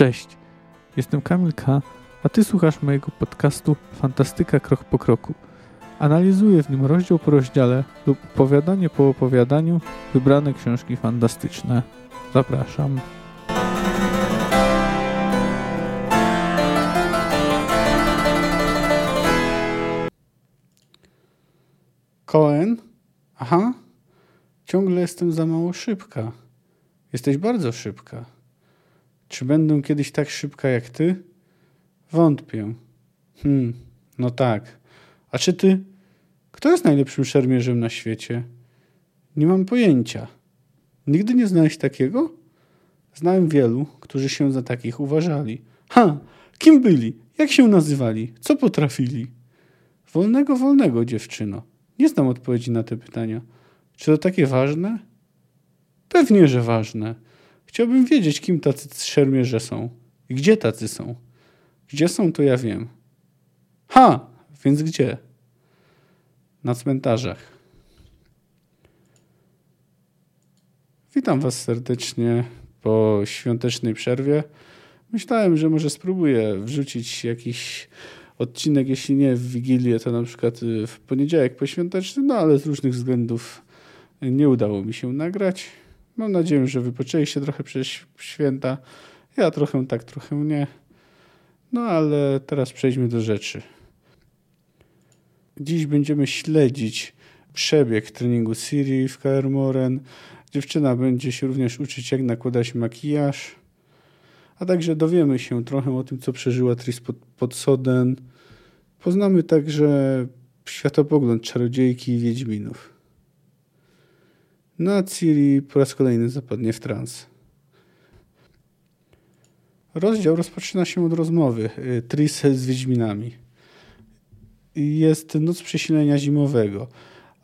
Cześć, jestem Kamil K., a Ty słuchasz mojego podcastu Fantastyka Krok po Kroku. Analizuję w nim rozdział po rozdziale lub opowiadanie po opowiadaniu wybrane książki fantastyczne. Zapraszam. Cohen? Aha. Ciągle jestem za mało szybka. Jesteś bardzo szybka. Czy będę kiedyś tak szybka jak ty? Wątpię. Hmm, no tak. A czy ty? Kto jest najlepszym szermierzem na świecie? Nie mam pojęcia. Nigdy nie znałeś takiego? Znałem wielu, którzy się za takich uważali. Ha! Kim byli? Jak się nazywali? Co potrafili? Wolnego, wolnego, dziewczyno. Nie znam odpowiedzi na te pytania. Czy to takie ważne? Pewnie, że ważne. Chciałbym wiedzieć, kim tacy szermierze są. I gdzie tacy są. Gdzie są, to ja wiem. Ha! Więc gdzie? Na cmentarzach. Witam Was serdecznie po świątecznej przerwie. Myślałem, że może spróbuję wrzucić jakiś odcinek, jeśli nie w Wigilię, to na przykład w poniedziałek poświąteczny, no ale z różnych względów nie udało mi się nagrać. Mam nadzieję, że wypoczęliście trochę przez święta. Ja trochę tak, trochę nie. No ale teraz przejdźmy do rzeczy. Dziś będziemy śledzić przebieg treningu Siri w KR Moren. Dziewczyna będzie się również uczyć, jak nakładać makijaż. A także dowiemy się trochę o tym, co przeżyła Tris pod, pod Soden. Poznamy także światopogląd czarodziejki i wiedźminów. No a Ciri po raz kolejny zapadnie w trans. Rozdział rozpoczyna się od rozmowy y, Tris z Wiedźminami. Jest noc przesilenia zimowego.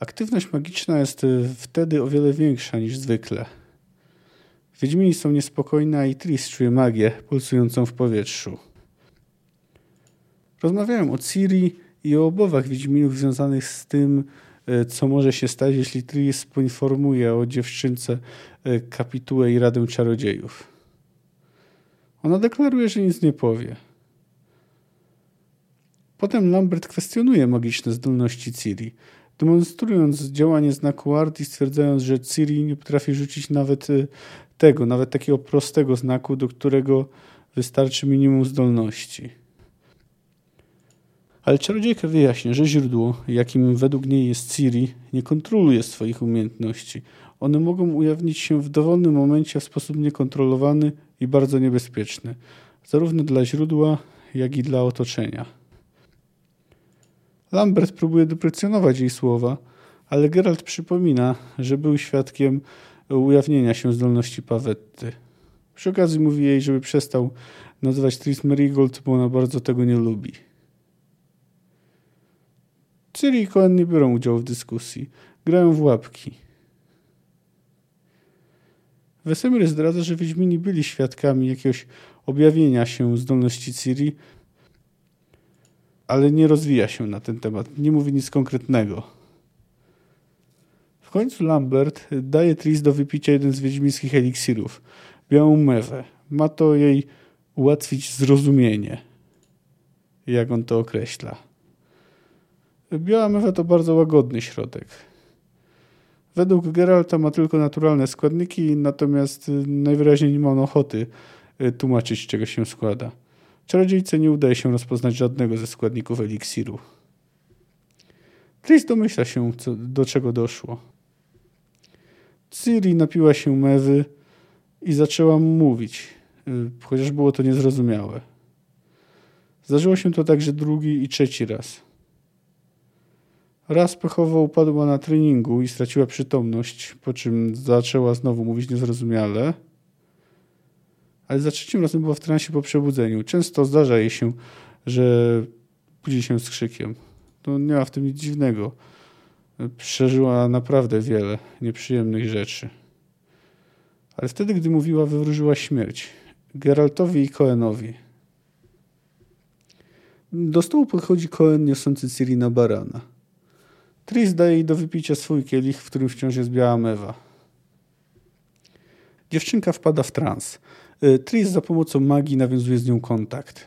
Aktywność magiczna jest y, wtedy o wiele większa niż zwykle. Wiedźmini są niespokojne, a i Tris czuje magię pulsującą w powietrzu. Rozmawiałem o Ciri i o obowach Wiedźminów związanych z tym, co może się stać, jeśli Tris poinformuje o dziewczynce e, kapitułę i radę czarodziejów. Ona deklaruje, że nic nie powie. Potem Lambert kwestionuje magiczne zdolności Ciri, demonstrując działanie znaku art i stwierdzając, że Ciri nie potrafi rzucić nawet e, tego, nawet takiego prostego znaku, do którego wystarczy minimum zdolności. Ale czarodziejka wyjaśnia, że źródło, jakim według niej jest Ciri, nie kontroluje swoich umiejętności. One mogą ujawnić się w dowolnym momencie w sposób niekontrolowany i bardzo niebezpieczny, zarówno dla źródła, jak i dla otoczenia. Lambert próbuje deprecjonować jej słowa, ale Geralt przypomina, że był świadkiem ujawnienia się zdolności Pawetty. Przy okazji mówi jej, żeby przestał nazywać Tris Merigold, bo ona bardzo tego nie lubi. Ciri i Cohen nie biorą udziału w dyskusji. Grają w łapki. Wesemir zdradza, że Wiedźmini byli świadkami jakiegoś objawienia się zdolności Ciri, ale nie rozwija się na ten temat. Nie mówi nic konkretnego. W końcu Lambert daje Tris do wypicia jeden z wiedźmińskich eliksirów. Białą mewę. Ma to jej ułatwić zrozumienie. Jak on to określa. Biała mewa to bardzo łagodny środek. Według Geralta ma tylko naturalne składniki, natomiast y, najwyraźniej nie ma on ochoty y, tłumaczyć, czego się składa. Czarodziejce nie udaje się rozpoznać żadnego ze składników eliksiru. Tris domyśla się, co, do czego doszło. Ciri napiła się mewy i zaczęła mówić, y, chociaż było to niezrozumiałe. Zdarzyło się to także drugi i trzeci raz. Raz pechowo upadła na treningu i straciła przytomność, po czym zaczęła znowu mówić niezrozumiale. Ale za trzecim razem była w transie po przebudzeniu. Często zdarza jej się, że budzi się z krzykiem. To nie ma w tym nic dziwnego. Przeżyła naprawdę wiele nieprzyjemnych rzeczy. Ale wtedy, gdy mówiła, wywróżyła śmierć. Geraltowi i Koenowi. Do stołu podchodzi Koen niosący Ciri na barana. Tris daje jej do wypicia swój kielich, w którym wciąż jest biała mewa. Dziewczynka wpada w trans. Y, Tris za pomocą magii nawiązuje z nią kontakt.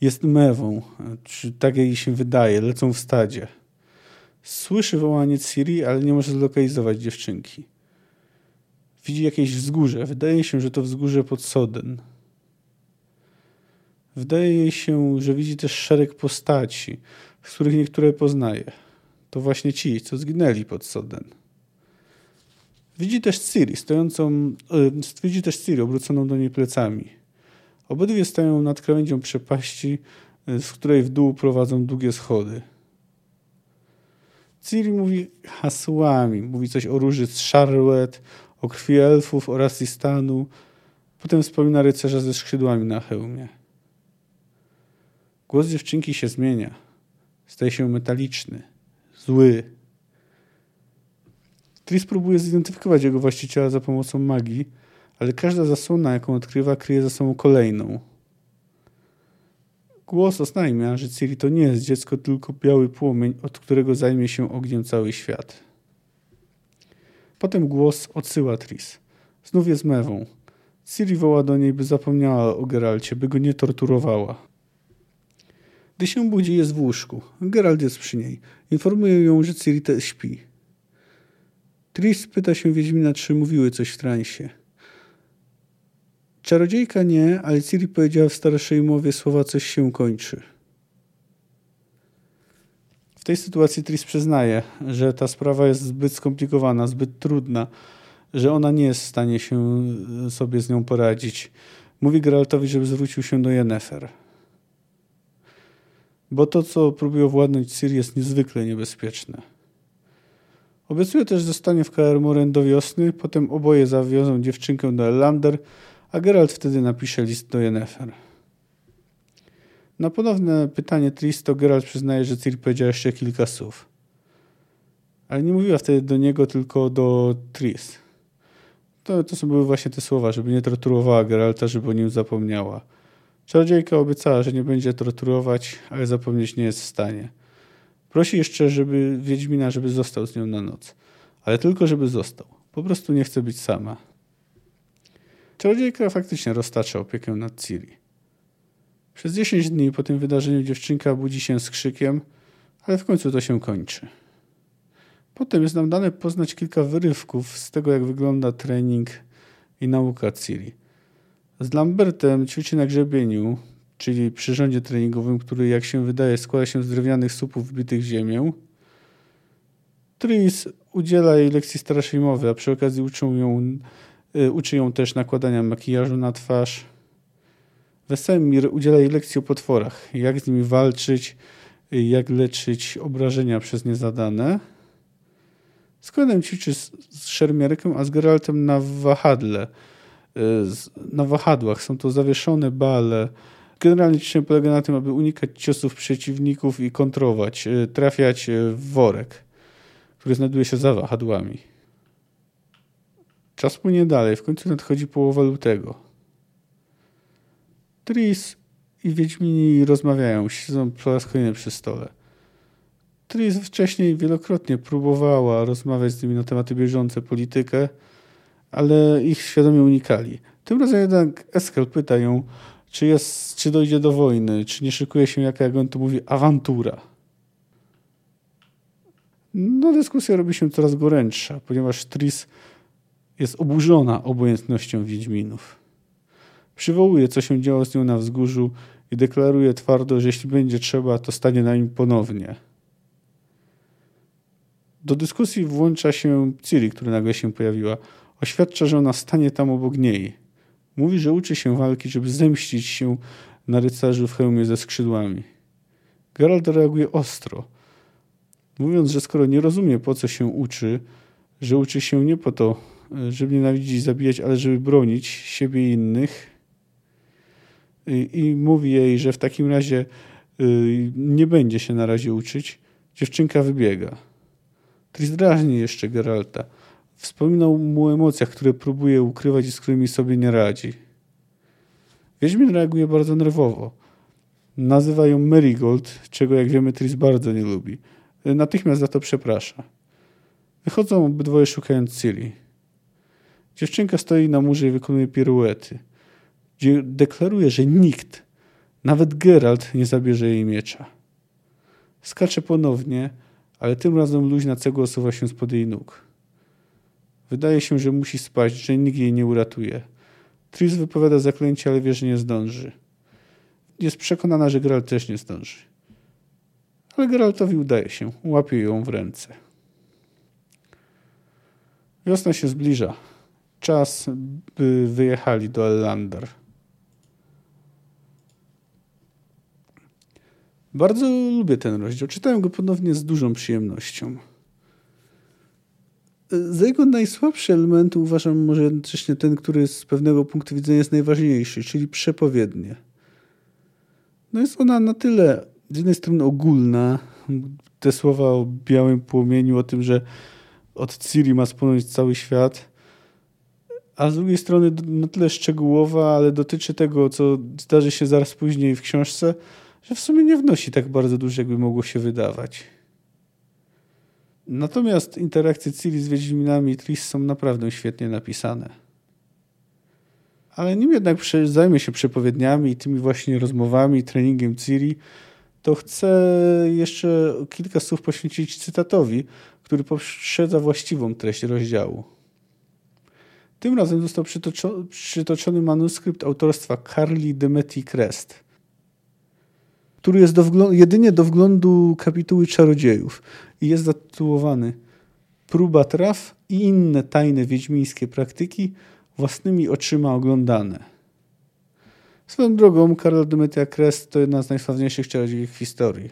Jest mewą, czy tak jej się wydaje, lecą w stadzie. Słyszy wołanie Ciri, ale nie może zlokalizować dziewczynki. Widzi jakieś wzgórze. Wydaje się, że to wzgórze pod Soden. Wydaje jej się, że widzi też szereg postaci, z których niektóre poznaje. To właśnie ci, co zginęli pod Soden. Widzi też Ciri stojącą, yy, widzi też Ciri obróconą do niej plecami. Obydwie stoją nad krawędzią przepaści, yy, z której w dół prowadzą długie schody. Ciri mówi hasłami, mówi coś o róży z Charlotte, o krwi elfów oraz Istanu. Potem wspomina rycerza ze skrzydłami na hełmie. Głos dziewczynki się zmienia. Staje się metaliczny, zły. Tris próbuje zidentyfikować jego właściciela za pomocą magii, ale każda zasłona, jaką odkrywa, kryje za sobą kolejną. Głos oznajmia, że Ciri to nie jest dziecko, tylko biały płomień, od którego zajmie się ogniem cały świat. Potem głos odsyła Tris. Znów jest mewą. Ciri woła do niej, by zapomniała o Geralcie, by go nie torturowała. Gdy się budzi, jest w łóżku. Geralt jest przy niej. Informuje ją, że Ciri te śpi. Tris pyta się Wiedźmina, czy mówiły coś w transie. Czarodziejka nie, ale Ciri powiedziała w starszej mowie słowa coś się kończy. W tej sytuacji Tris przyznaje, że ta sprawa jest zbyt skomplikowana, zbyt trudna, że ona nie jest w stanie się sobie z nią poradzić. Mówi Geraltowi, żeby zwrócił się do Yennefer. Bo to, co próbuje władnąć Ciri jest niezwykle niebezpieczne. Obiecuje też zostanie w Kaer Morhen do wiosny, potem oboje zawiozą dziewczynkę do Elander, a Geralt wtedy napisze list do Yennefer. Na ponowne pytanie Tristo Geralt przyznaje, że Ciri powiedziała jeszcze kilka słów. Ale nie mówiła wtedy do niego, tylko do Tris. To, to są były właśnie te słowa, żeby nie torturowała Geralta, żeby o nim zapomniała. Czarodziejka obiecała, że nie będzie torturować, ale zapomnieć nie jest w stanie. Prosi jeszcze, żeby Wiedźmina, żeby został z nią na noc. Ale tylko, żeby został. Po prostu nie chce być sama. Czarodziejka faktycznie roztacza opiekę nad Ciri. Przez 10 dni po tym wydarzeniu dziewczynka budzi się z krzykiem, ale w końcu to się kończy. Potem jest nam dane poznać kilka wyrywków z tego, jak wygląda trening i nauka Ciri. Z Lambertem ćwiczy na grzebieniu, czyli przyrządzie treningowym, który jak się wydaje składa się z drewnianych słupów wbitych w ziemię. Tris udziela jej lekcji starszej mowy, a przy okazji ją, y, uczy ją też nakładania makijażu na twarz. Wesemir udziela jej lekcji o potworach, jak z nimi walczyć, jak leczyć obrażenia przez nie zadane. Z Coenem ćwiczy z, z szermierkiem, a z Geraltem na wahadle. Y, na wahadłach są to zawieszone bale. Generalnie ćwiczenie polega na tym, aby unikać ciosów przeciwników i kontrować, y, trafiać y, w worek, który znajduje się za wahadłami. Czas płynie dalej, w końcu nadchodzi połowa lutego. Tris i Wiedźmini rozmawiają, siedzą po raz kolejny przy stole. Tris wcześniej wielokrotnie próbowała rozmawiać z nimi na tematy bieżące, politykę, ale ich świadomie unikali. Tym razem jednak Eskel pyta ją, czy, jest, czy dojdzie do wojny, czy nie szykuje się, jaka, jak on to mówi, awantura. No, dyskusja robi się coraz gorętsza, ponieważ Tris jest oburzona obojętnością Wiedźminów. Przywołuje, co się działo z nią na wzgórzu i deklaruje twardo, że jeśli będzie trzeba, to stanie na nim ponownie. Do dyskusji włącza się Ciri, która nagle się pojawiła. Oświadcza, że ona stanie tam obok niej. Mówi, że uczy się walki, żeby zemścić się na rycerzu w hełmie ze skrzydłami. Geralt reaguje ostro, mówiąc, że skoro nie rozumie, po co się uczy, że uczy się nie po to, żeby nienawidzić, zabijać, ale żeby bronić siebie i innych, i, i mówi jej, że w takim razie y, nie będzie się na razie uczyć, dziewczynka wybiega. Tris drażni jeszcze Geralta. Wspominał mu o emocjach, które próbuje ukrywać i z którymi sobie nie radzi. Wiedźmin reaguje bardzo nerwowo. Nazywa ją Marigold, czego jak wiemy Tris bardzo nie lubi. Natychmiast za to przeprasza. Wychodzą obydwoje szukając Ciri. Dziewczynka stoi na murze i wykonuje piruety. Deklaruje, że nikt, nawet Geralt, nie zabierze jej miecza. Skacze ponownie, ale tym razem luźna cegła osuwa się spod jej nóg. Wydaje się, że musi spaść, że nikt jej nie uratuje. Tris wypowiada zaklęcie, ale wie, że nie zdąży. Jest przekonana, że Geralt też nie zdąży. Ale Geraltowi udaje się. Łapie ją w ręce. Wiosna się zbliża. Czas, by wyjechali do Ellander. Bardzo lubię ten rozdział. Czytałem go ponownie z dużą przyjemnością. Za jego najsłabszy element uważam może jednocześnie ten, który z pewnego punktu widzenia jest najważniejszy, czyli przepowiednie. No jest ona na tyle z jednej strony ogólna, te słowa o białym płomieniu, o tym, że od Ciri ma spłonąć cały świat, a z drugiej strony na tyle szczegółowa, ale dotyczy tego, co zdarzy się zaraz później w książce, że w sumie nie wnosi tak bardzo dużo, jakby mogło się wydawać. Natomiast interakcje Ciri z Wiedźminami i Tris są naprawdę świetnie napisane. Ale nim jednak zajmę się przepowiedniami i tymi właśnie rozmowami, treningiem Ciri, to chcę jeszcze kilka słów poświęcić cytatowi, który poprzedza właściwą treść rozdziału. Tym razem został przytoczony manuskrypt autorstwa Carly Demeti Crest, który jest do jedynie do wglądu kapituły czarodziejów i jest zatytułowany Próba traw i inne tajne wiedźmińskie praktyki własnymi oczyma oglądane. Swoją drogą, Karol Demetia Crest to jedna z najsławniejszych czarodziejów historii.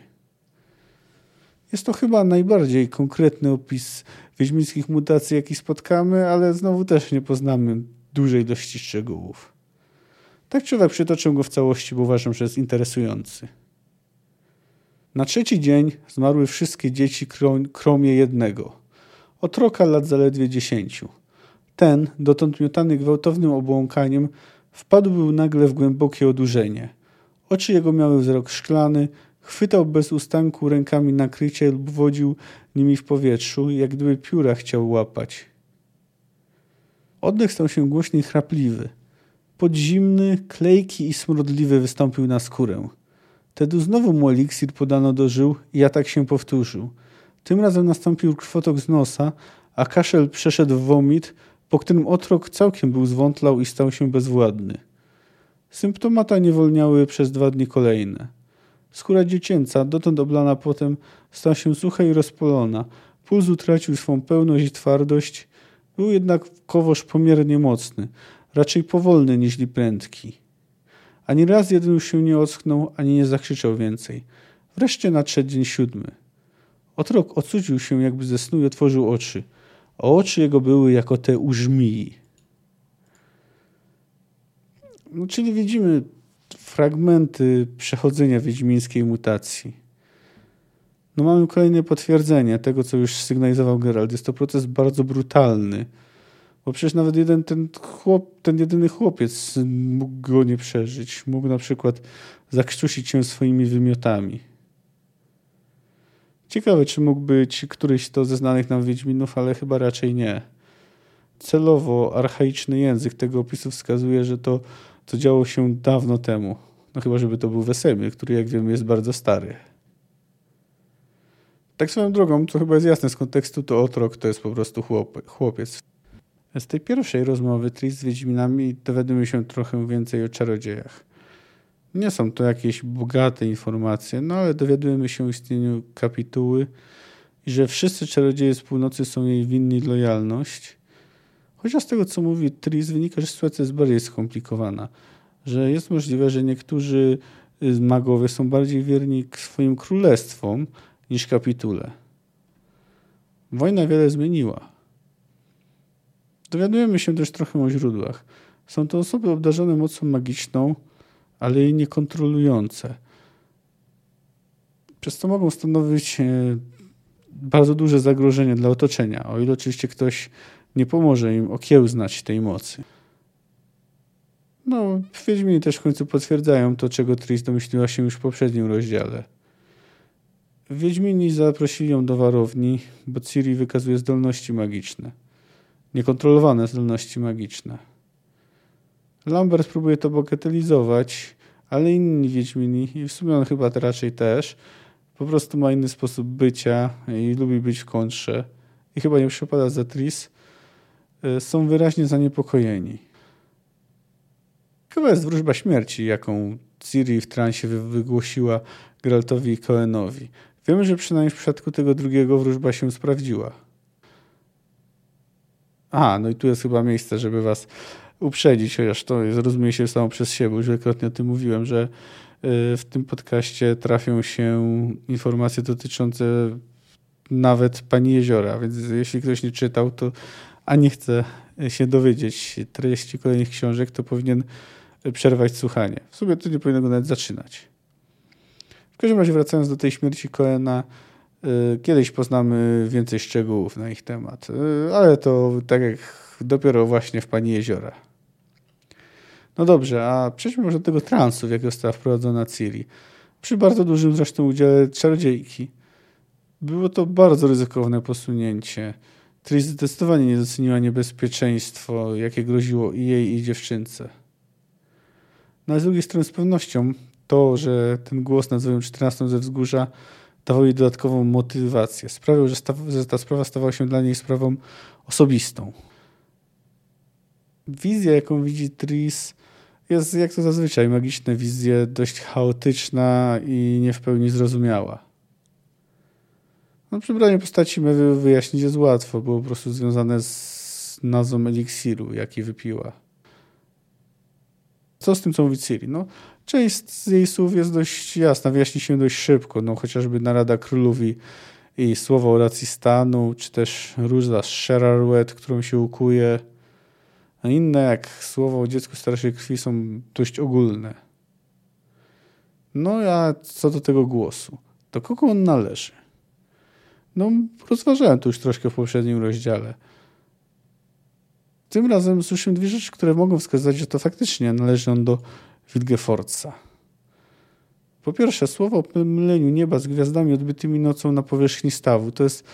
Jest to chyba najbardziej konkretny opis wiedźmińskich mutacji, jaki spotkamy, ale znowu też nie poznamy dużej ilości szczegółów. Tak czy owak przytoczę go w całości, bo uważam, że jest interesujący. Na trzeci dzień zmarły wszystkie dzieci kromie jednego. Otroka lat zaledwie dziesięciu. Ten, dotąd miotany gwałtownym obłąkaniem, wpadł był nagle w głębokie odurzenie. Oczy jego miały wzrok szklany, chwytał bez ustanku rękami nakrycie lub wodził nimi w powietrzu, jak gdyby pióra chciał łapać. Oddech stał się głośny i chrapliwy. Podzimny, klejki i smrodliwy wystąpił na skórę. Wtedy znowu mu eliksir podano do żył i atak się powtórzył. Tym razem nastąpił krwotok z nosa, a kaszel przeszedł w womit, po którym otrok całkiem był zwątlał i stał się bezwładny. Symptomata nie wolniały przez dwa dni kolejne. Skóra dziecięca, dotąd oblana potem, stała się sucha i rozpolona. Puls utracił swą pełność i twardość. Był jednak kowosz pomiernie mocny, raczej powolny niż prędki. Ani raz jeden już się nie ocknął, ani nie zakrzyczał więcej. Wreszcie nadszedł dzień siódmy. Otrok ocudził się jakby ze snu i otworzył oczy. A oczy jego były jako te u żmii. No, czyli widzimy fragmenty przechodzenia wiedźmińskiej mutacji. No mamy kolejne potwierdzenie tego, co już sygnalizował Gerald. Jest to proces bardzo brutalny bo przecież nawet jeden ten, chłop, ten jedyny chłopiec mógł go nie przeżyć. Mógł na przykład zakrztusić się swoimi wymiotami. Ciekawe, czy mógł być któryś to ze znanych nam Wiedźminów, ale chyba raczej nie. Celowo archaiczny język tego opisu wskazuje, że to, to działo się dawno temu. No chyba, żeby to był Wesemir, który jak wiemy jest bardzo stary. Tak swoją drogą, co chyba jest jasne z kontekstu, to Otrok to jest po prostu chłop, chłopiec. Z tej pierwszej rozmowy Tris z Wiedźminami dowiadujemy się trochę więcej o czarodziejach. Nie są to jakieś bogate informacje, no ale dowiadujemy się o istnieniu kapituły i że wszyscy czarodzieje z północy są jej winni lojalność. Chociaż z tego, co mówi Tris, wynika, że sytuacja jest bardziej skomplikowana. Że jest możliwe, że niektórzy magowie są bardziej wierni swoim królestwom niż kapitule. Wojna wiele zmieniła. Dowiadujemy się też trochę o źródłach. Są to osoby obdarzone mocą magiczną, ale jej niekontrolujące. Przez to mogą stanowić e, bardzo duże zagrożenie dla otoczenia, o ile oczywiście ktoś nie pomoże im okiełznać tej mocy. No, Wiedźmini też w końcu potwierdzają to, czego Tris domyśliła się już w poprzednim rozdziale. Wiedźmini zaprosili ją do warowni, bo Ciri wykazuje zdolności magiczne. Niekontrolowane zdolności magiczne. Lambert próbuje to bagatelizować, ale inni Wiedźmini, i w sumie on chyba raczej też, po prostu ma inny sposób bycia i lubi być w kontrze i chyba nie przypada za Tris, y, są wyraźnie zaniepokojeni. Chyba jest wróżba śmierci, jaką Ciri w transie wygłosiła Geraltowi i Coenowi. Wiemy, że przynajmniej w przypadku tego drugiego wróżba się sprawdziła. A, no i tu jest chyba miejsce, żeby was uprzedzić, chociaż to zrozumie się samo przez siebie, już wielokrotnie o tym mówiłem, że y, w tym podcaście trafią się informacje dotyczące nawet Pani Jeziora, więc jeśli ktoś nie czytał, to a nie chce się dowiedzieć treści kolejnych książek, to powinien przerwać słuchanie. W sumie to nie powinno go nawet zaczynać. W każdym razie wracając do tej śmierci Koena, kiedyś poznamy więcej szczegółów na ich temat, y, ale to tak jak dopiero właśnie w Pani Jeziora. No dobrze, a przejdźmy może do tego transu, w jaki została wprowadzona Ciri. Przy bardzo dużym zresztą udziale czarodziejki. Było to bardzo ryzykowne posunięcie. Tris zdecydowanie nie doceniła niebezpieczeństwo, jakie groziło i jej, i dziewczynce. No z drugiej strony z pewnością to, że ten głos nazywam 14 ze wzgórza dawał jej dodatkową motywację. Sprawiał, że, że ta sprawa stawała się dla niej sprawą osobistą. Wizja, jaką widzi Tris, jest jak to zazwyczaj magiczne wizje, dość chaotyczna i nie w pełni zrozumiała. No, przybranie postaci Mewy wyjaśnić jest łatwo, było po prostu związane z nazwą eliksiru, jaki wypiła. Co z tym, co mówi? No, część z jej słów jest dość jasna, wyjaśni się dość szybko. No, chociażby narada królów i, i słowa o racji stanu, czy też róża Sherarwet, którą się ukuje. A inne, jak słowo o dziecku starszej krwi, są dość ogólne. No a co do tego głosu? Do kogo on należy? No, rozważałem to już troszkę w poprzednim rozdziale. Tym razem słyszymy dwie rzeczy, które mogą wskazać, że to faktycznie należy on do Wilgefortza. Po pierwsze, słowo o myleniu nieba z gwiazdami odbytymi nocą na powierzchni stawu. To jest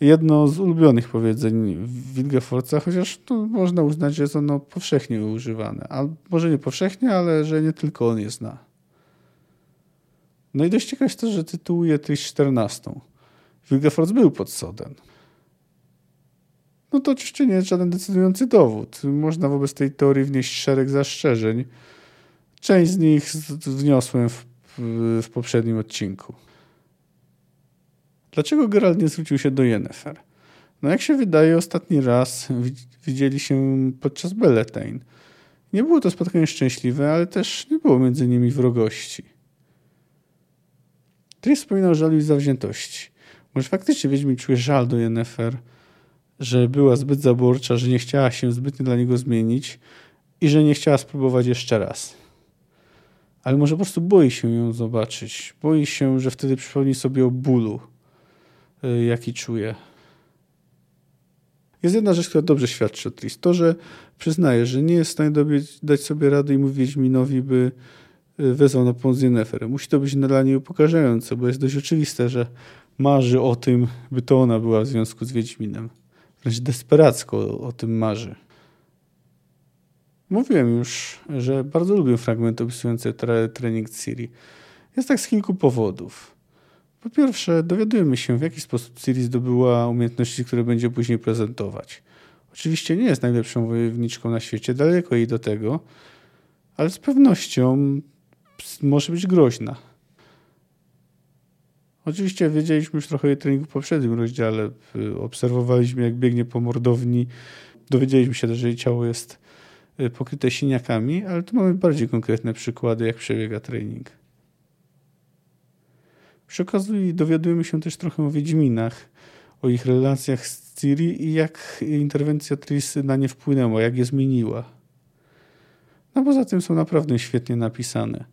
jedno z ulubionych powiedzeń Wilgefortza, chociaż to można uznać, że jest ono powszechnie używane. A może nie powszechnie, ale że nie tylko on je zna. No i dość ciekawe jest to, że tytułuje 14. Wilgefortz był pod Soden no to oczywiście nie jest żaden decydujący dowód. Można wobec tej teorii wnieść szereg zastrzeżeń. Część z nich wniosłem w, w, w poprzednim odcinku. Dlaczego Geralt nie zwrócił się do Yennefer? No jak się wydaje, ostatni raz widzieli się podczas Belletain. Nie było to spotkanie szczęśliwe, ale też nie było między nimi wrogości. Tris wspominał żalu i zawziętości. Może faktycznie Wiedźmin czuje żal do Yennefer, że była zbyt zaborcza, że nie chciała się zbytnio dla niego zmienić i że nie chciała spróbować jeszcze raz. Ale może po prostu boi się ją zobaczyć. Boi się, że wtedy przypomni sobie o bólu, y, jaki czuje. Jest jedna rzecz, która dobrze świadczy o Tris. To, że przyznaje, że nie jest w stanie dać sobie rady i mówi Wiedźminowi, by y, wezwał na pomoc Yennefer. Musi to być dla niej upokarzające, bo jest dość oczywiste, że marzy o tym, by to ona była w związku z Wiedźminem wręcz desperacko o tym marzy. Mówiłem już, że bardzo lubię fragmenty opisujące tre trening Ciri. Jest tak z kilku powodów. Po pierwsze, dowiadujemy się, w jaki sposób Ciri zdobyła umiejętności, które będzie później prezentować. Oczywiście nie jest najlepszą wojowniczką na świecie, daleko jej do tego, ale z pewnością może być groźna. Oczywiście wiedzieliśmy już trochę o treningu w poprzednim rozdziale. Obserwowaliśmy, jak biegnie po mordowni. Dowiedzieliśmy się też, że jej ciało jest y, pokryte siniakami, ale tu mamy bardziej konkretne przykłady, jak przebiega trening. Przy okazji dowiadujemy się też trochę o Wiedźminach, o ich relacjach z Ciri i jak interwencja Tris na nie wpłynęła, jak je zmieniła. No poza tym są naprawdę świetnie napisane.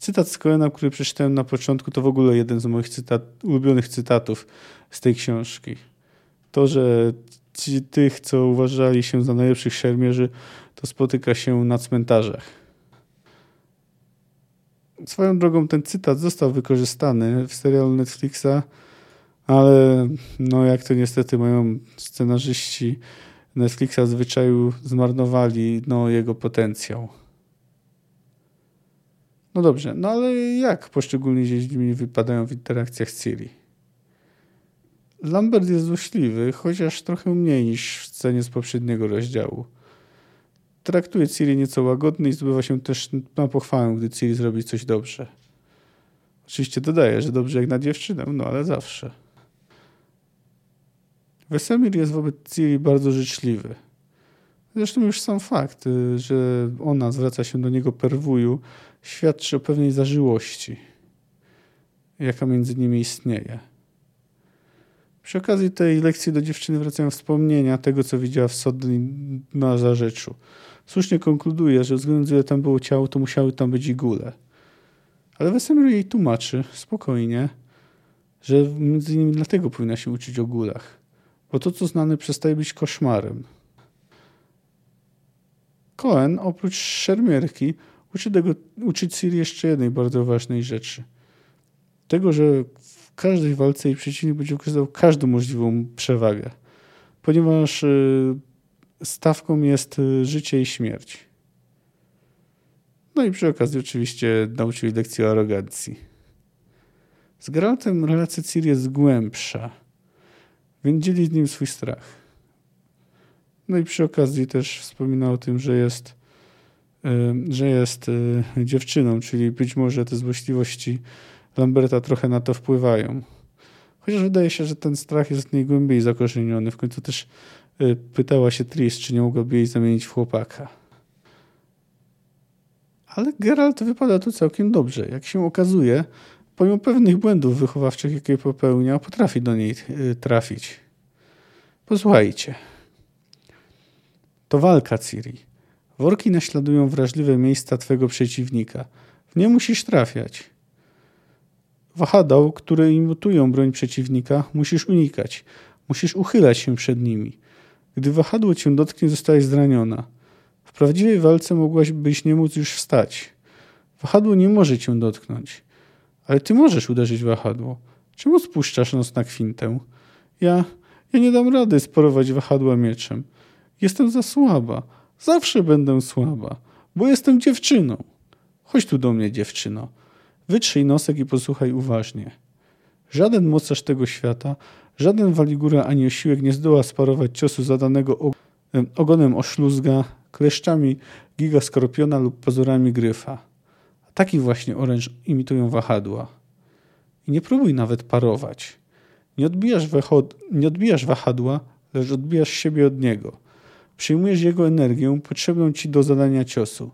Cytat z Coena, który przeczytałem na początku, to w ogóle jeden z moich cytat, ulubionych cytatów z tej książki. To, że ci, tych, co uważali się za najlepszych szermierzy, to spotyka się na cmentarzach. Swoją drogą ten cytat został wykorzystany w serialu Netflixa, ale no jak to niestety mają scenarzyści Netflixa zwyczaju zmarnowali no, jego potencjał. No dobrze, no ale jak poszczególni Wiedźmini wypadają w interakcjach z Ciri? Lambert jest złośliwy, chociaż trochę mniej niż w scenie z poprzedniego rozdziału. Traktuje Ciri nieco łagodnie i zdobywa się też na pochwałę, gdy Ciri zrobi coś dobrze. Oczywiście dodaje, że dobrze jak na dziewczynę, no ale zawsze. Wesemir jest wobec Ciri bardzo życzliwy. Zresztą już sam fakt, że ona zwraca się do niego per wuju, świadczy o pewnej zażyłości, jaka między nimi istnieje. Przy okazji tej lekcji do dziewczyny wracają wspomnienia tego, co widziała w Sodni na Zarzeczu. Słusznie konkluduje, że względem ile tam było ciało, to musiały tam być igule. Ale Wesemir jej tłumaczy spokojnie, że między innymi dlatego powinna się uczyć o gulach, bo to, co znane, przestaje być koszmarem. Cohen oprócz szermierki uczy, tego, uczy Ciri jeszcze jednej bardzo ważnej rzeczy. Tego, że w każdej walce jej przeciwnik będzie wykorzystał każdą możliwą przewagę, ponieważ y, stawką jest y, życie i śmierć. No i przy okazji oczywiście nauczył jej lekcji o arogancji. Z Geraltem relacja Ciri jest głębsza, więc dzieli z nim swój strach. No i przy okazji też wspomina o tym, że jest, że jest e, dziewczyną, czyli być może te złośliwości Lamberta trochę na to wpływają. Chociaż wydaje się, że ten strach jest najgłębiej zakorzeniony. W końcu też e, pytała się Tris, czy nie mogłaby jej zamienić w chłopaka. Ale Geralt wypada tu całkiem dobrze. Jak się okazuje, pomimo pewnych błędów wychowawczych, jakie popełnia, potrafi do niej trafić. Posłuchajcie. To walka, Ciri. Worki naśladują wrażliwe miejsca twego przeciwnika. W nie musisz trafiać. Wahadeł, które imitują broń przeciwnika, musisz unikać. Musisz uchylać się przed nimi. Gdy wahadło cię dotknie, zostajesz zraniona. W prawdziwej walce mogłaś byś nie móc już wstać. Wahadło nie może cię dotknąć. Ale ty możesz uderzyć wahadło. Czemu spuszczasz nos na kwintę? Ja, ja nie dam rady sporować wahadła mieczem. Jestem za słaba. Zawsze będę słaba, bo jestem dziewczyną. Chodź tu do mnie, dziewczyno. Wytrzyj nosek i posłuchaj uważnie. Żaden mocarz tego świata, żaden waligura ani osiłek nie zdoła sparować ciosu zadanego ogonem oszluzga, kleszczami gigaskorpiona lub pazurami gryfa. Taki właśnie oręż imitują wahadła. I nie próbuj nawet parować. Nie odbijasz, nie odbijasz wahadła, lecz odbijasz siebie od niego – Przyjmujesz jego energię potrzebną ci do zadania ciosu.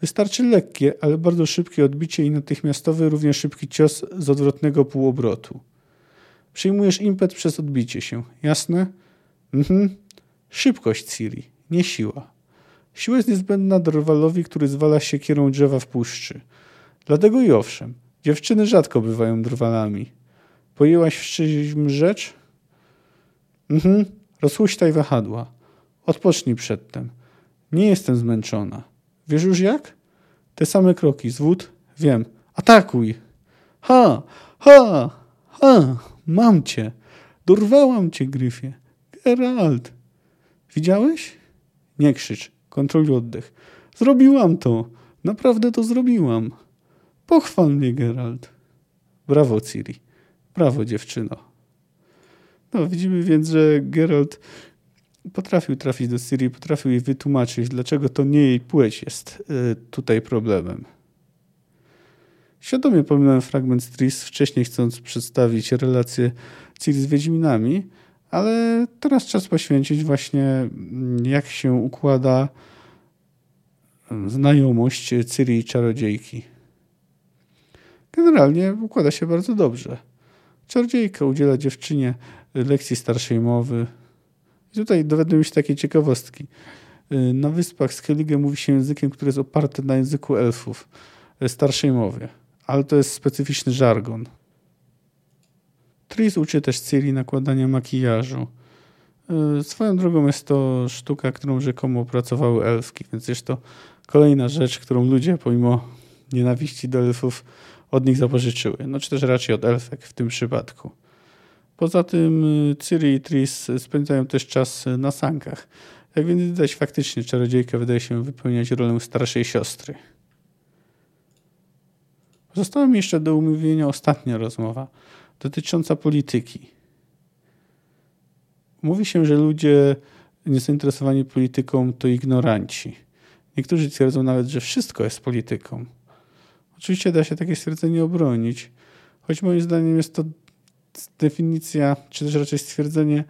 Wystarczy lekkie, ale bardzo szybkie odbicie i natychmiastowy, równie szybki cios z odwrotnego półobrotu. Przyjmujesz impet przez odbicie się. Jasne? Mhm. Szybkość Ciri, nie siła. Siła jest niezbędna drwalowi, który zwala się kierą drzewa w puszczy. Dlatego i owszem, dziewczyny rzadko bywają drwalami. Pojęłaś w czymś rzecz? Mhm. Rozhuśtaj wahadła. Odpocznij przedtem. Nie jestem zmęczona. Wiesz już jak? Te same kroki. Zwód? Wiem. Atakuj! Ha! Ha! Ha! Mam cię! Dorwałam cię, Gryfie. Geralt! Widziałeś? Nie krzycz. Kontroluj oddech. Zrobiłam to. Naprawdę to zrobiłam. Pochwal mnie, Geralt. Brawo, Ciri. Brawo, dziewczyno. No, widzimy więc, że Geralt potrafił trafić do Syrii, potrafił jej wytłumaczyć, dlaczego to nie jej płeć jest y, tutaj problemem. Świadomie pominąłem fragment Tris, wcześniej chcąc przedstawić relację Ciri z Wiedźminami, ale teraz czas poświęcić właśnie mm, jak się układa mm, znajomość Ciri i Czarodziejki. Generalnie układa się bardzo dobrze. Czarodziejka udziela dziewczynie lekcji starszej mowy, tutaj dowiadują się takie ciekawostki. Y, na wyspach Skellige mówi się językiem, który jest oparty na języku elfów, y, starszej mowie, ale to jest specyficzny żargon. Tris uczy też Ciri nakładania makijażu. Y, swoją drogą jest to sztuka, którą rzekomo opracowały elfki, więc jest to kolejna rzecz, którą ludzie pomimo nienawiści do elfów od nich zapożyczyły. No czy też raczej od elfek w tym przypadku. Poza tym y, Ciri i Tris spędzają też czas na sankach. Jak więc widać, faktycznie czarodziejka wydaje się wypełniać rolę starszej siostry. Została mi jeszcze do umówienia ostatnia rozmowa dotycząca polityki. Mówi się, że ludzie niezainteresowani polityką to ignoranci. Niektórzy twierdzą nawet, że wszystko jest polityką. Oczywiście da się takie stwierdzenie obronić, choć moim zdaniem jest to definicja, czy też raczej stwierdzenie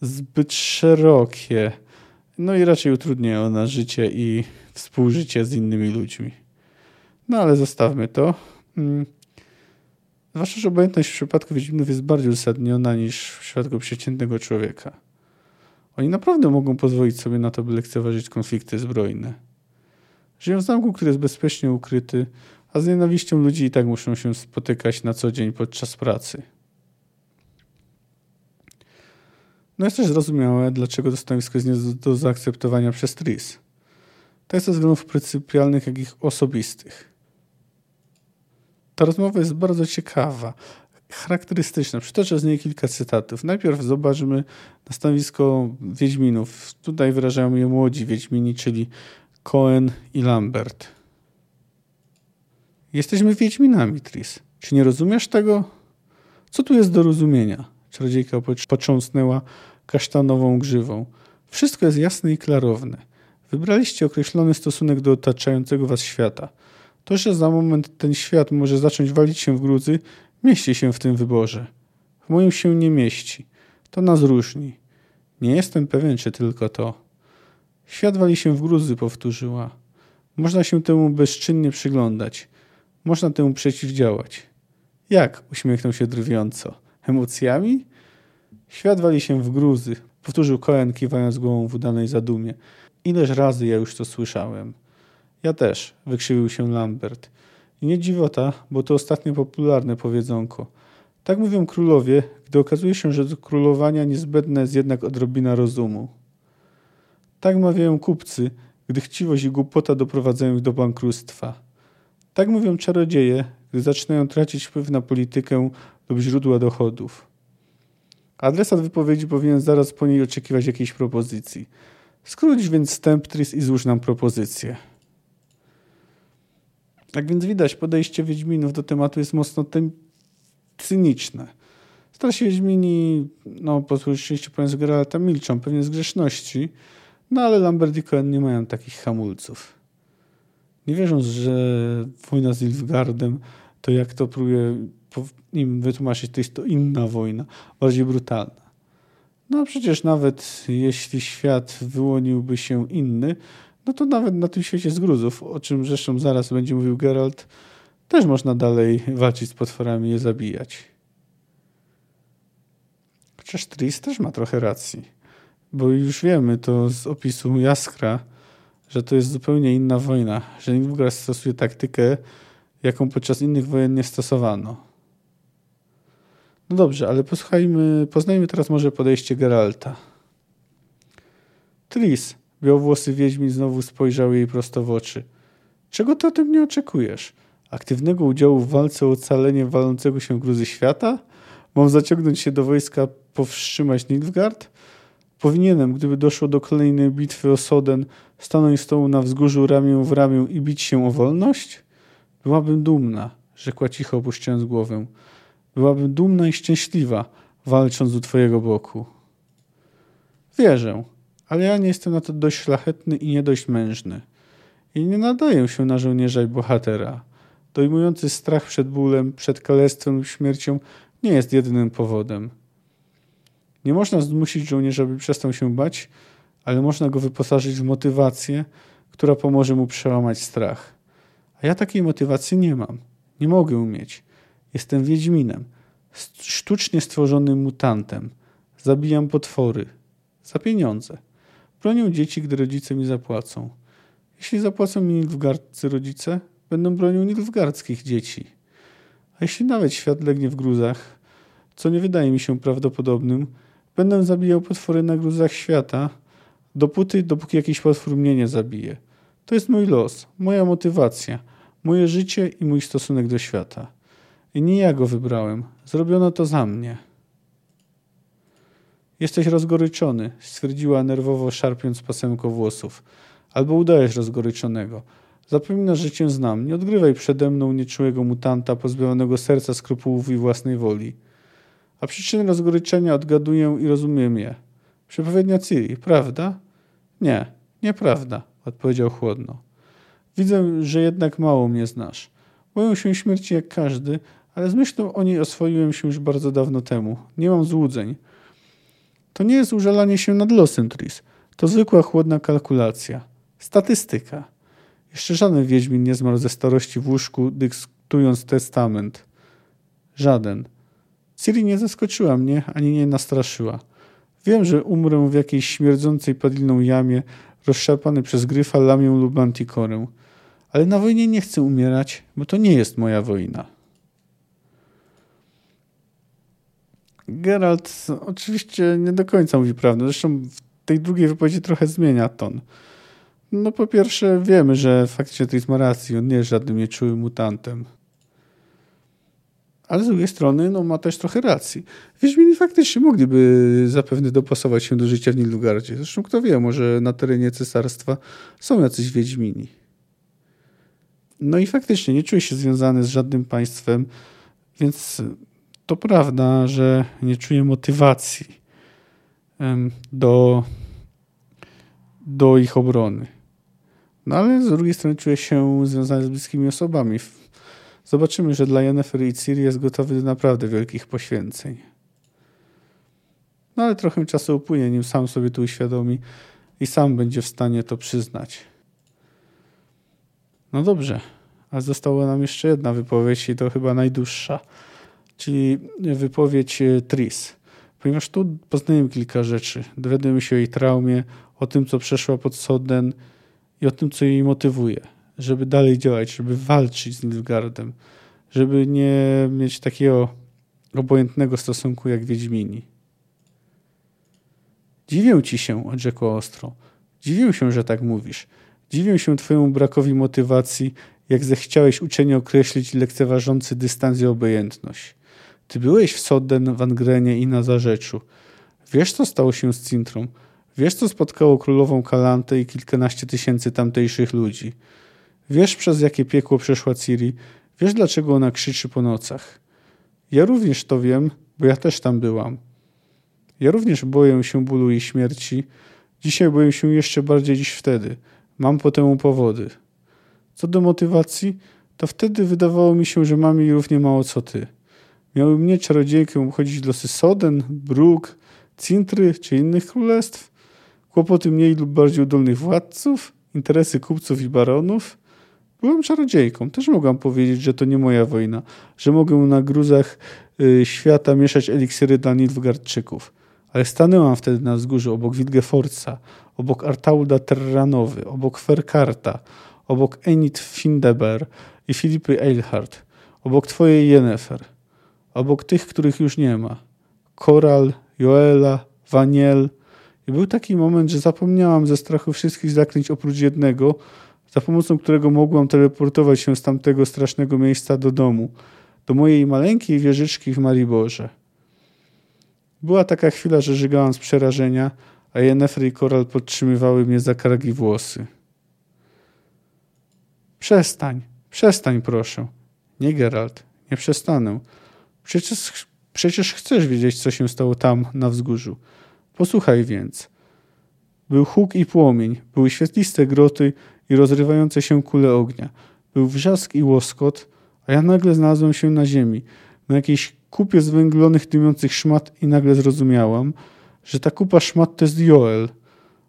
zbyt szerokie. No i raczej utrudnia ona życie i współżycie z innymi ludźmi. No ale zostawmy to. Hmm. Zwłaszcza, że obojętność w przypadku Wiedźminów jest bardziej uzasadniona niż w przypadku przeciętnego człowieka. Oni naprawdę mogą pozwolić sobie na to, by lekceważyć konflikty zbrojne. Żyją w zamku, który jest bezpiecznie ukryty, a z nienawiścią ludzi i tak muszą się spotykać na co dzień podczas pracy. No jest też zrozumiałe, dlaczego to stanowisko jest nie do, zaakceptowania przez Tris. Tak ze względów pryncypialnych, jak i osobistych. Ta rozmowa jest bardzo ciekawa, charakterystyczna. Przytoczę z niej kilka cytatów. Najpierw zobaczmy na stanowisko Wiedźminów. Tutaj wyrażają je młodzi Wiedźmini, czyli Cohen i Lambert. Jesteśmy Wiedźminami, Tris. Czy nie rozumiesz tego? Co tu jest do rozumienia? Czarodziejka począsnęła kasztanową grzywą. Wszystko jest jasne i klarowne. Wybraliście określony stosunek do otaczającego was świata. To, że za moment ten świat może zacząć walić się w gruzy, mieści się w tym wyborze. W moim się nie mieści. To nas różni. Nie jestem pewien, czy tylko to. Świat wali się w gruzy, powtórzyła. Można się temu bezczynnie przyglądać. Można temu przeciwdziałać. Jak? uśmiechnął się drwiąco. Emocjami? Świat wali się w gruzy, powtórzył Cohen, kiwając głową w udanej zadumie. Ileż razy ja już to słyszałem. Ja też, wykrzywił się Lambert. I nie dziwota, bo to ostatnio popularne powiedzonko. Tak mówią królowie, gdy okazuje się, że do królowania niezbędna jest jednak odrobina rozumu. Tak mawiają kupcy, gdy chciwość i głupota doprowadzają ich do bankructwa. Tak mówią czarodzieje, gdy zaczynają tracić wpływ na politykę lub źródła dochodów. Adresat wypowiedzi powinien zaraz po niej oczekiwać jakiejś propozycji. Skróć więc wstęp, Tris, i złóż nam propozycję. Jak więc widać, podejście Wiedźminów do tematu jest mocno cyniczne. Starsi Wiedźmini, no po szczęściu mówiąc Geralta, milczą pewnie z grzeszności, no ale Lambert i Cohen nie mają takich hamulców. Nie wierząc, że wojna z Nilfgaardem to jak to próbuje im wytłumaczyć, to jest to inna wojna, bardziej brutalna. No przecież nawet jeśli świat wyłoniłby się inny, no to nawet na tym świecie z gruzów, o czym zresztą zaraz będzie mówił Geralt, też można dalej walczyć z potworami je zabijać. Chociaż Tris też ma trochę racji, bo już wiemy to z opisu Jaskra, że to jest zupełnie inna wojna, że Nilfgaard stosuje taktykę, jaką podczas innych wojen nie stosowano. No dobrze, ale posłuchajmy, poznajmy teraz może podejście Geralta. Tris, białowłosy wiedźmin znowu spojrzał jej prosto w oczy. Czego ty ode mnie oczekujesz? Aktywnego udziału w walce o ocalenie walącego się gruzy świata? Mam zaciągnąć się do wojska, powstrzymać Nilfgaard? Powinienem, gdyby doszło do kolejnej bitwy o Soden, stanąć z tobą na wzgórzu ramię w ramię i bić się o wolność? Byłabym dumna, rzekła cicho opuszczając głowę. Byłabym dumna i szczęśliwa, walcząc u twojego boku. Wierzę, ale ja nie jestem na to dość szlachetny i nie dość mężny. I nie nadaję się na żołnierza i bohatera. Dojmujący strach przed bólem, przed kalectwem lub śmiercią nie jest jedynym powodem. Nie można zmusić żołnierza, by przestał się bać, ale można go wyposażyć w motywację, która pomoże mu przełamać strach. A ja takiej motywacji nie mam. Nie mogę umieć. Jestem wiedźminem, sztucznie stworzonym mutantem. Zabijam potwory. Za pieniądze. Bronię dzieci, gdy rodzice mi zapłacą. Jeśli zapłacą mi nilfgaardzcy rodzice, będą bronią nilfgaardzkich dzieci. A jeśli nawet świat legnie w gruzach, co nie wydaje mi się prawdopodobnym, będę zabijał potwory na gruzach świata, dopóty, dopóki jakiś potwór mnie nie zabije. To jest mój los, moja motywacja, moje życie i mój stosunek do świata. I nie ja go wybrałem. Zrobiono to za mnie. Jesteś rozgoryczony, stwierdziła nerwowo, szarpiąc pasemko włosów. Albo udajesz rozgoryczonego. Zapominasz, że cię znam. Nie odgrywaj przede mną nieczułego mutanta pozbawionego serca, skrupułów i własnej woli. A przyczyny rozgoryczenia odgaduję i rozumiem je. Przepowiednia Ciri, prawda? Nie, nieprawda, odpowiedział chłodno. Widzę, że jednak mało mnie znasz. Boję się śmierci jak każdy, ale z myślą o niej oswoiłem się już bardzo dawno temu. Nie mam złudzeń. To nie jest użalanie się nad losem, Tris. To zwykła chłodna kalkulacja. Statystyka. Jeszcze żaden wiedźmin nie zmarł ze starości w łóżku, dyktując testament. Żaden. Ciri nie zaskoczyła mnie, ani nie nastraszyła. Wiem, że umrę w jakiejś śmierdzącej padliną jamie, rozszarpany przez gryfa, lamię lub antikorę. Ale na wojnie nie chcę umierać, bo to nie jest moja wojna. Geralt oczywiście nie do końca mówi prawdę. Zresztą w tej drugiej wypowiedzi trochę zmienia ton. No po pierwsze wiemy, że faktycznie Tris ma rację. On nie jest żadnym nieczułym mutantem. Ale z drugiej strony no, ma też trochę racji. Wiedźmini faktycznie mogliby zapewne dopasować się do życia w Nilfgaardzie. Zresztą kto wie, może na terenie cesarstwa są jacyś Wiedźmini. No i faktycznie nie czuje się związany z żadnym państwem, więc to prawda, że nie czuje motywacji do, do ich obrony. No ale z drugiej strony czuje się związany z bliskimi osobami. Zobaczymy, że dla Yennefer i Ciri jest gotowy do naprawdę wielkich poświęceń. No ale trochę czasu upłynie, nim sam sobie to uświadomi i sam będzie w stanie to przyznać. No dobrze, a została nam jeszcze jedna wypowiedź i to chyba najdłuższa, czyli wypowiedź e, Tris. Ponieważ tu poznajemy kilka rzeczy. Dowiadujemy się o jej traumie, o tym, co przeszła pod Soden i o tym, co jej motywuje, żeby dalej działać, żeby walczyć z Nilfgaardem, żeby nie mieć takiego obojętnego stosunku jak Wiedźmini. Dziwię ci się, odrzekła ostro. Dziwię się, że tak mówisz. Dziwię się twojemu brakowi motywacji jak zechciałeś uczenie określić lekceważący dystans i obojętność. Ty byłeś w Sodden, w Angrenie i na Zarzeczu. Wiesz, co stało się z Cintrą. Wiesz, co spotkało królową Kalantę i kilkanaście tysięcy tamtejszych ludzi. Wiesz, przez jakie piekło przeszła Ciri. Wiesz, dlaczego ona krzyczy po nocach. Ja również to wiem, bo ja też tam byłam. Ja również boję się bólu i śmierci. Dzisiaj boję się jeszcze bardziej niż wtedy. Mam po temu powody. Co do motywacji, to wtedy wydawało mi się, że mam jej równie mało co ty. Miały mnie czarodziejkę obchodzić losy Soden, Bruk, Cintry czy innych królestw? Kłopoty mniej lub bardziej udolnych władców? Interesy kupców i baronów? Byłem czarodziejką. Też mogłam powiedzieć, że to nie moja wojna, że mogę na gruzach y, świata mieszać eliksiry dla Nilfgaardczyków. Ale stanęłam wtedy na wzgórzu obok Wilgefortza, obok Artaulda Terranowy, obok Ferkarta, obok Enid Findeber i Filipy Eilhart, obok twojej Jennefer, obok tych, których już nie ma. Koral, Joela, Waniel. I był taki moment, że zapomniałam ze strachu wszystkich zaklęć oprócz jednego, za pomocą którego mogłam teleportować się z tamtego strasznego miejsca do domu, do mojej maleńkiej wieżyczki w Mariborze. Była taka chwila, że żygałam z przerażenia, a Jennefer i Koral podtrzymywały mnie za kargi włosy. Przestań, przestań proszę. Nie, Geralt, nie przestanę. Przecież, przecież chcesz wiedzieć, co się stało tam, na wzgórzu. Posłuchaj więc. Był huk i płomień, były świetliste groty i rozrywające się kule ognia. Był wrzask i łoskot, a ja nagle znalazłem się na ziemi, na jakiejś kupie zwęglonych, dymiących szmat i nagle zrozumiałam, że ta kupa szmat to jest Joel,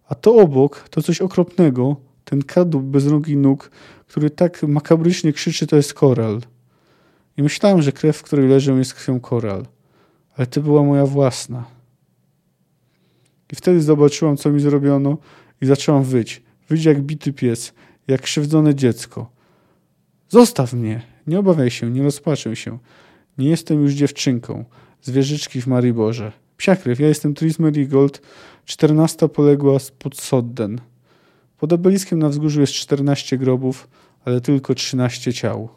a to obok to coś okropnego, ten kadłub bez nogi nóg, który tak makabrycznie krzyczy, to jest koral. I myślałem, że krew, w której leżę, jest krwią koral. Ale to była moja własna. I wtedy zobaczyłam, co mi zrobiono i zaczęłam wyć. Wyć jak bity pies, jak krzywdzone dziecko. Zostaw mnie! Nie obawiaj się, nie rozpaczę się. Nie jestem już dziewczynką. Zwierzyczki w Mariborze. Psia krew, ja jestem Tris Merigold, czternasta poległa spod Sodden. Pod obeliskiem na wzgórzu jest 14 grobów, ale tylko 13 ciał.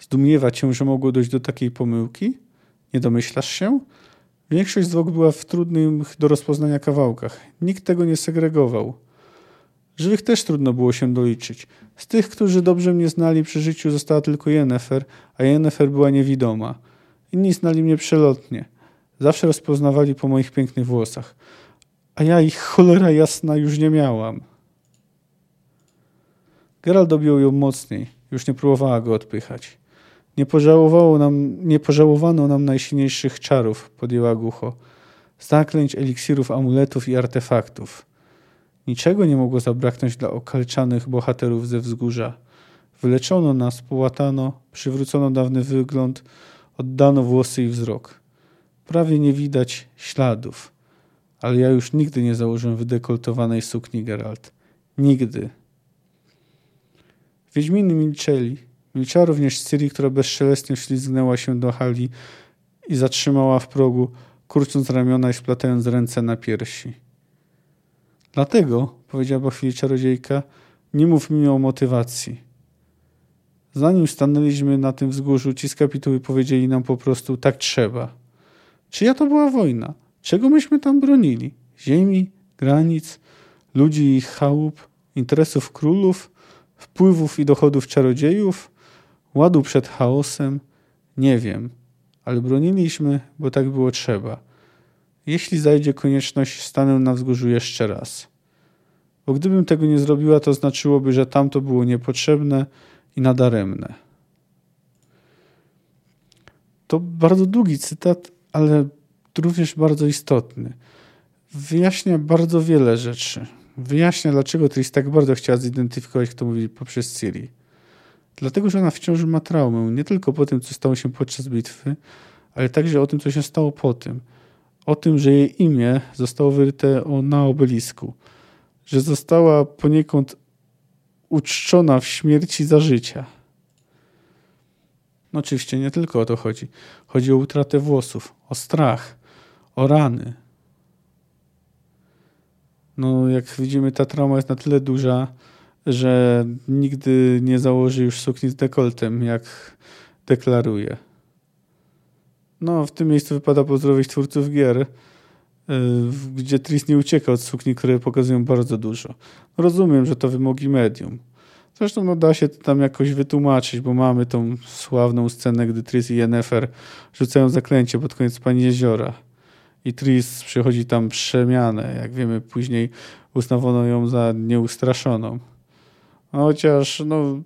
Zdumiewa cię, że mogło dojść do takiej pomyłki? Nie domyślasz się? Większość zwłok była w trudnych do rozpoznania kawałkach. Nikt tego nie segregował. Żywych też trudno było się doliczyć. Z tych, którzy dobrze mnie znali przy życiu, została tylko Jennefer, a Jennefer była niewidoma. Inni znali mnie przelotnie. Zawsze rozpoznawali po moich pięknych włosach. A ja ich cholera jasna już nie miałam. Geralt objął ją mocniej. Już nie próbowała go odpychać. Nie, pożałowało nam, nie pożałowano nam najsilniejszych czarów, podjęła głucho. Zaklęć, eliksirów, amuletów i artefaktów. Niczego nie mogło zabraknąć dla okalczanych bohaterów ze wzgórza. Wyleczono nas, połatano, przywrócono dawny wygląd, oddano włosy i wzrok. Prawie nie widać śladów, ale ja już nigdy nie założę wydekoltowanej sukni, Geralt. Nigdy. Wiedźminy milczeli. Milczała również Ciri, która bezszelestnie ślizgnęła się do hali i zatrzymała w progu, kurcząc ramiona i splatając ręce na piersi. Dlatego, powiedziała po chwili czarodziejka, nie mów mi o motywacji. Zanim stanęliśmy na tym wzgórzu, ci z kapituły powiedzieli nam po prostu tak trzeba. Czyja to była wojna? Czego myśmy tam bronili? Ziemi, granic, ludzi i chałup, interesów królów, wpływów i dochodów czarodziejów, ładu przed chaosem? Nie wiem, ale broniliśmy, bo tak było trzeba. Jeśli zajdzie konieczność, stanę na wzgórzu jeszcze raz. Bo gdybym tego nie zrobiła, to znaczyłoby, że tamto było niepotrzebne i nadaremne. To bardzo długi cytat, ale również bardzo istotny. Wyjaśnia bardzo wiele rzeczy. Wyjaśnia, dlaczego Tris tak bardzo chciała zidentyfikować, kto mówi poprzez Ciri. Dlatego, że ona wciąż ma traumę, nie tylko po tym, co stało się podczas bitwy, ale także o tym, co się stało po tym. O tym, że jej imię zostało wyryte na obelisku, że została poniekąd uczczona w śmierci za życia. No oczywiście nie tylko o to chodzi. Chodzi o utratę włosów, o strach, o rany. No, jak widzimy, ta trauma jest na tyle duża, że nigdy nie założy już sukni z dekoltem, jak deklaruje. No, w tym miejscu wypada pozdrowić twórców gier, y, gdzie Tris nie ucieka od sukni, które pokazują bardzo dużo. Rozumiem, że to wymogi medium. Zresztą no, da się to tam jakoś wytłumaczyć, bo mamy tą sławną scenę, gdy Tris i Yennefer rzucają zaklęcie pod koniec Pani Jeziora. I Tris przychodzi tam przemianę. Jak wiemy, później uznawano ją za nieustraszoną. Chociaż no,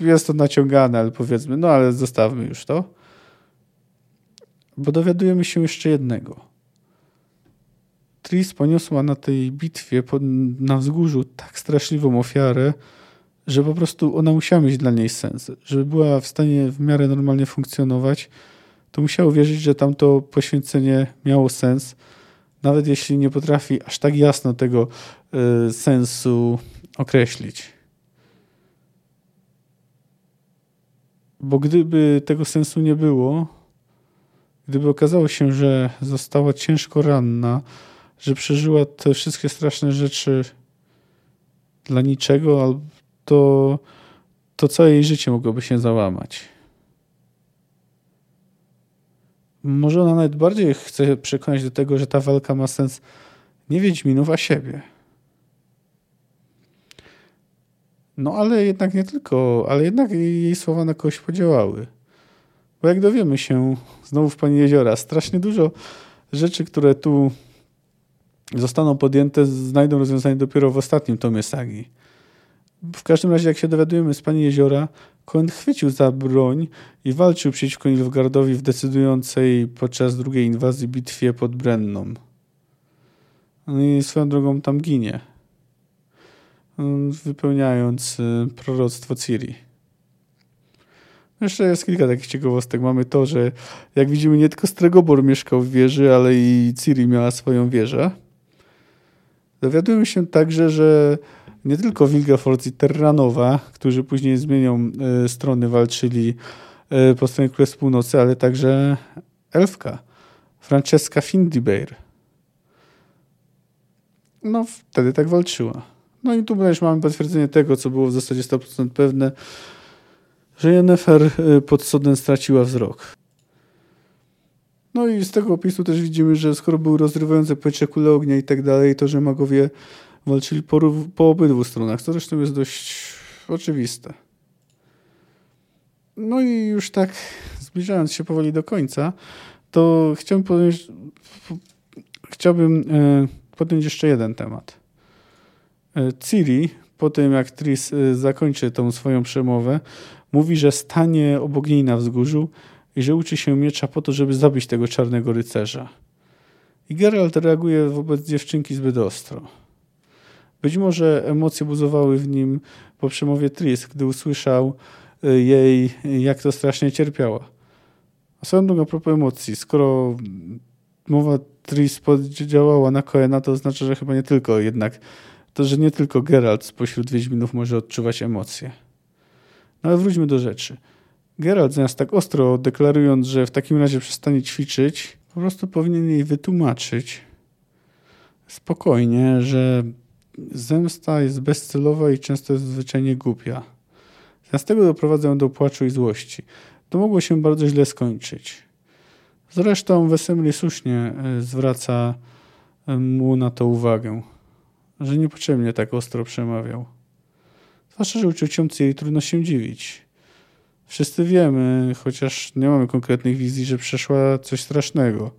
jest to naciągane, ale powiedzmy, no ale zostawmy już to. Bo dowiadujemy się jeszcze jednego. Tris poniosła na tej bitwie pod, na wzgórzu tak straszliwą ofiarę, że po prostu ona musiała mieć dla niej sens. Żeby była w stanie w miarę normalnie funkcjonować, to musiał wierzyć, że tamto poświęcenie miało sens, nawet jeśli nie potrafi aż tak jasno tego y, sensu określić. Bo gdyby tego sensu nie było, gdyby okazało się, że została ciężko ranna, że przeżyła te wszystkie straszne rzeczy dla niczego, to, to całe jej życie mogłoby się załamać. Może ona nawet bardziej chce przekonać do tego, że ta walka ma sens nie Wiedźminów, a siebie. No ale jednak nie tylko, ale jednak jej słowa na kogoś podziałały. Bo jak dowiemy się, znowu w Pani Jeziora, strasznie dużo rzeczy, które tu zostaną podjęte, znajdą rozwiązanie dopiero w ostatnim tomie sagi. W każdym razie, jak się dowiadujemy z Pani Jeziora, Cohen chwycił za broń i walczył przeciwko Nilfgaardowi w decydującej podczas drugiej inwazji bitwie pod Brenną. No i swoją drogą tam ginie, wypełniając y, proroctwo Ciri. Jeszcze jest kilka takich ciekawostek. Mamy to, że jak widzimy nie tylko Stregobor mieszkał w wieży, ale i Ciri miała swoją wieżę. Dowiadujemy się także, że nie tylko Wilgefort i Terranowa, którzy później zmienią e, strony, walczyli e, po stronie Królestw Północy, ale także elfka Francesca Findibeir. No, wtedy tak walczyła. No i tu mamy potwierdzenie tego, co było w zasadzie 100% pewne, że Yennefer e, pod sodem straciła wzrok. No i z tego opisu też widzimy, że skoro były rozrywające powietrze kule ognia i tak dalej, to że magowie walczyli po, po obydwu stronach, co zresztą jest dość oczywiste. No i już tak zbliżając się powoli do końca, to chciałbym podjąć, chciałbym e, podjąć jeszcze jeden temat. E, Ciri, po tym jak Tris e, zakończy tą swoją przemowę, mówi, że stanie obok niej na wzgórzu i że uczy się miecza po to, żeby zabić tego czarnego rycerza. I Geralt reaguje wobec dziewczynki zbyt ostro. Być może emocje buzowały w nim po przemowie Tris, gdy usłyszał jej, jak to strasznie cierpiała. A swoją drogą, a propos emocji, skoro mowa Tris działała na Koena, to oznacza, że chyba nie tylko jednak, to że nie tylko Geralt spośród Wiedźminów może odczuwać emocje. No ale wróćmy do rzeczy. Geralt zamiast tak ostro deklarując, że w takim razie przestanie ćwiczyć, po prostu powinien jej wytłumaczyć spokojnie, że zemsta jest bezcelowa i często jest zwyczajnie głupia. Zamiast tego doprowadza ją do płaczu i złości. To mogło się bardzo źle skończyć. Zresztą Wesemli słusznie e, zwraca e, mu na to uwagę, że niepotrzebnie tak ostro przemawiał. Zwłaszcza, że uczuciom jej trudno się dziwić. Wszyscy wiemy, chociaż nie mamy konkretnych wizji, że przeszła coś strasznego.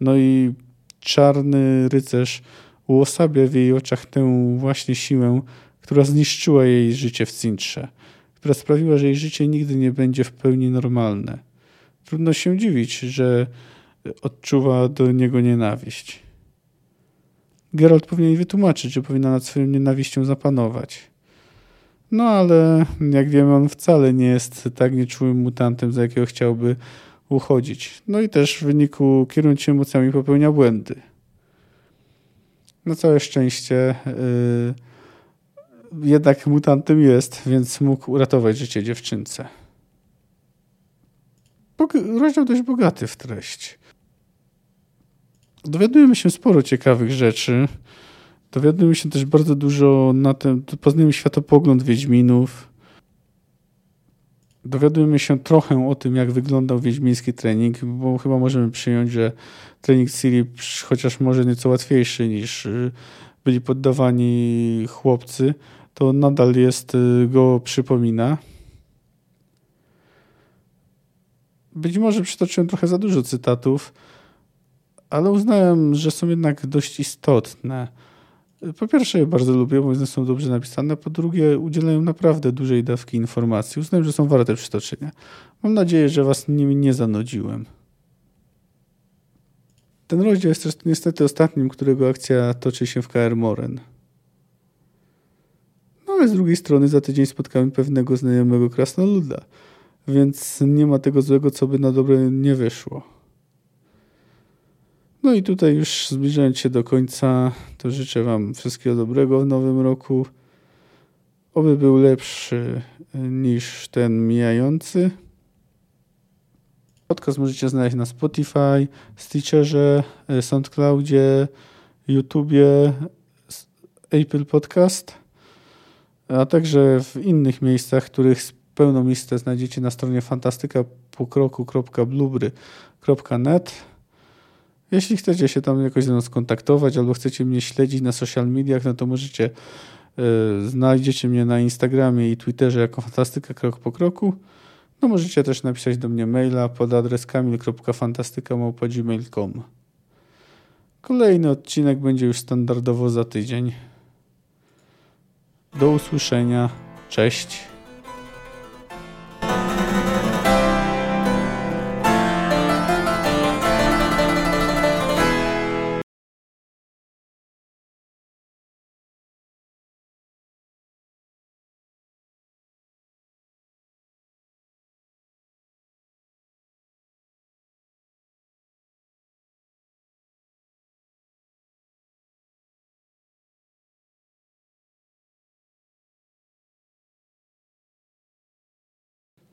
No i czarny rycerz uosabia w jej oczach tę właśnie siłę, która zniszczyła jej życie w Cintrze, która sprawiła, że jej życie nigdy nie będzie w pełni normalne. Trudno się dziwić, że odczuwa do niego nienawiść. Geralt powinien wytłumaczyć, że powinna nad swoją nienawiścią zapanować. No ale jak wiemy, on wcale nie jest tak nieczułym mutantem, za jakiego chciałby uchodzić. No i też w wyniku kierując się emocjami popełnia błędy. Na całe szczęście yy, jednak mutantem jest, więc mógł uratować życie dziewczynce. Bog- rozdział dość bogaty w treść. Dowiadujemy się sporo ciekawych rzeczy. Dowiadujemy się też bardzo dużo na tym, poznajemy światopogląd Wiedźminów. Dowiadujemy się trochę o tym, jak wyglądał wiedźmiński trening, bo chyba możemy przyjąć, że trening Ciri, chociaż może nieco łatwiejszy niż y, byli poddawani chłopcy, to nadal jest, y, go przypomina. Być może przytoczyłem trochę za dużo cytatów, ale uznałem, że są jednak dość istotne. Po pierwsze, je bardzo lubię, bo one są dobrze napisane. Po drugie, udzielają naprawdę dużej dawki informacji. Uznałem, że są warte przytoczenia. Mam nadzieję, że Was nimi nie zanudziłem. Ten rozdział jest też niestety ostatnim, którego akcja toczy się w KR Moren. No ale z drugiej strony za tydzień spotkamy pewnego znajomego krasnoluda, więc nie ma tego złego, co by na dobre nie wyszło. No i tutaj już zbliżając się do końca, to życzę Wam wszystkiego dobrego w nowym roku. Oby był lepszy e, niż ten mijający. Podcast możecie znaleźć na Spotify, Stitcherze, e, SoundCloudzie, YouTubie, Apple Podcast, a także w innych miejscach, których pełną listę znajdziecie na stronie fantastykapokroku.blubry.net. Jeśli chcecie się tam jakoś ze mną skontaktować albo chcecie mnie śledzić na social mediach, no to możecie, yy, znajdziecie mnie na Instagramie i Twitterze jako Fantastyka Krok po Kroku. No możecie też napisać do mnie maila pod adres kamil.fantastyka.gmail.com Kolejny odcinek będzie już standardowo za tydzień. Do usłyszenia. Cześć.